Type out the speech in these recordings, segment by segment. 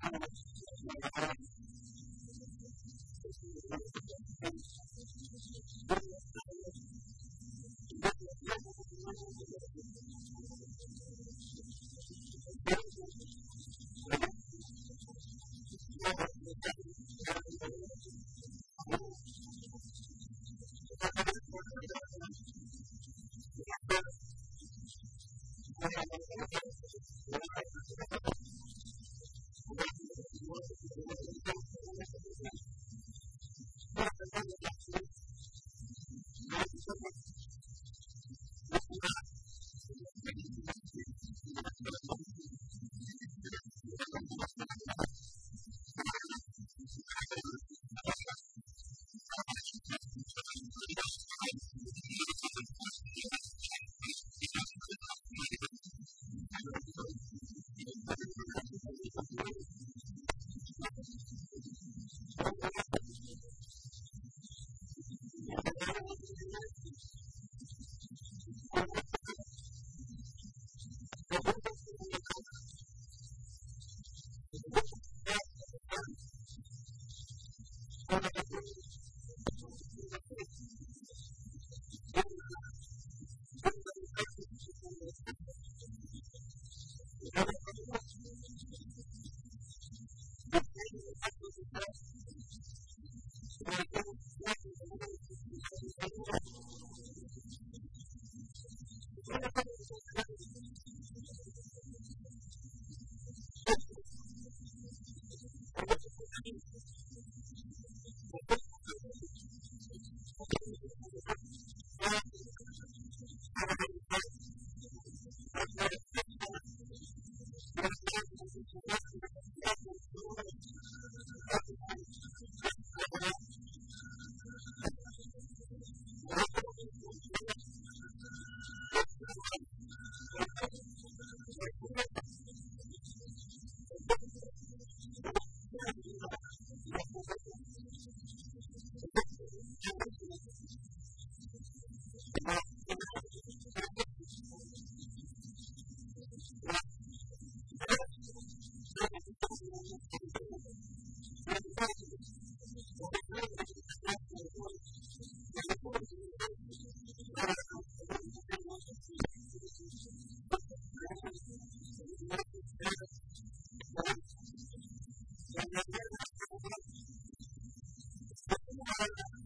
Thank you. どうも。Thank you.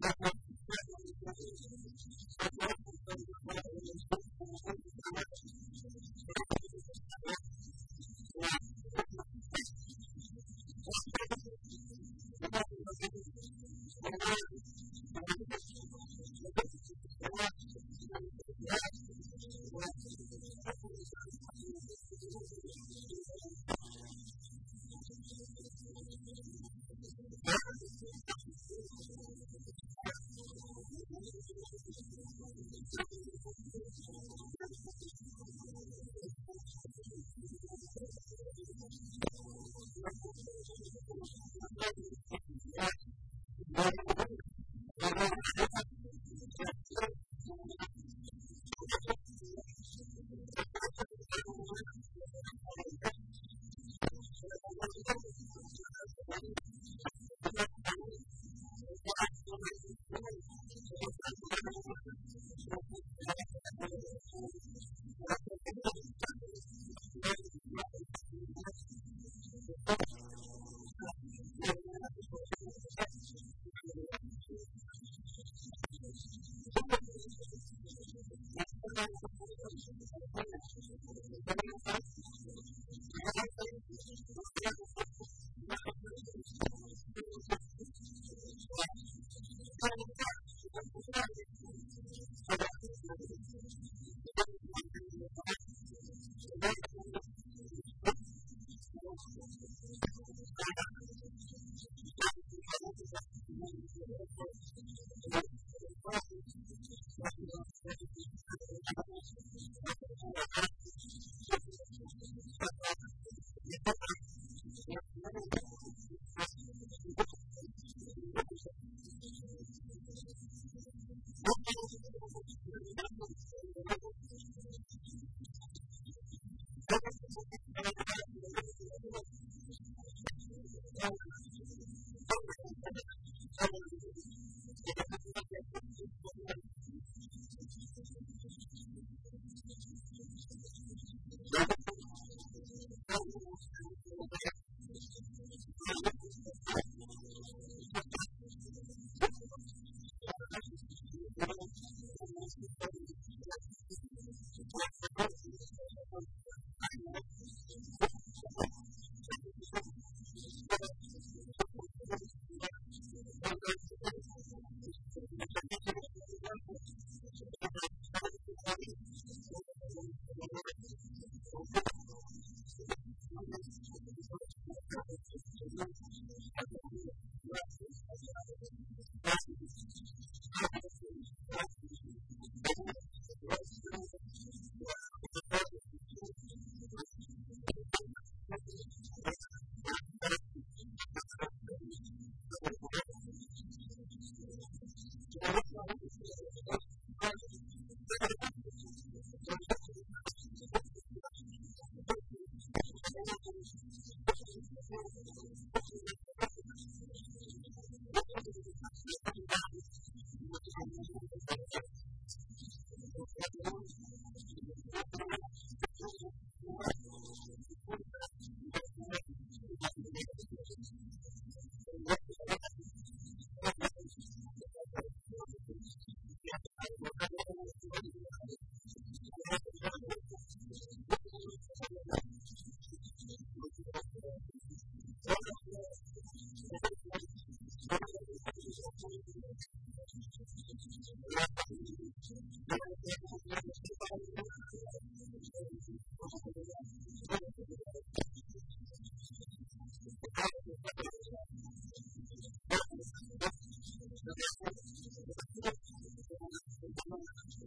That was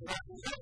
何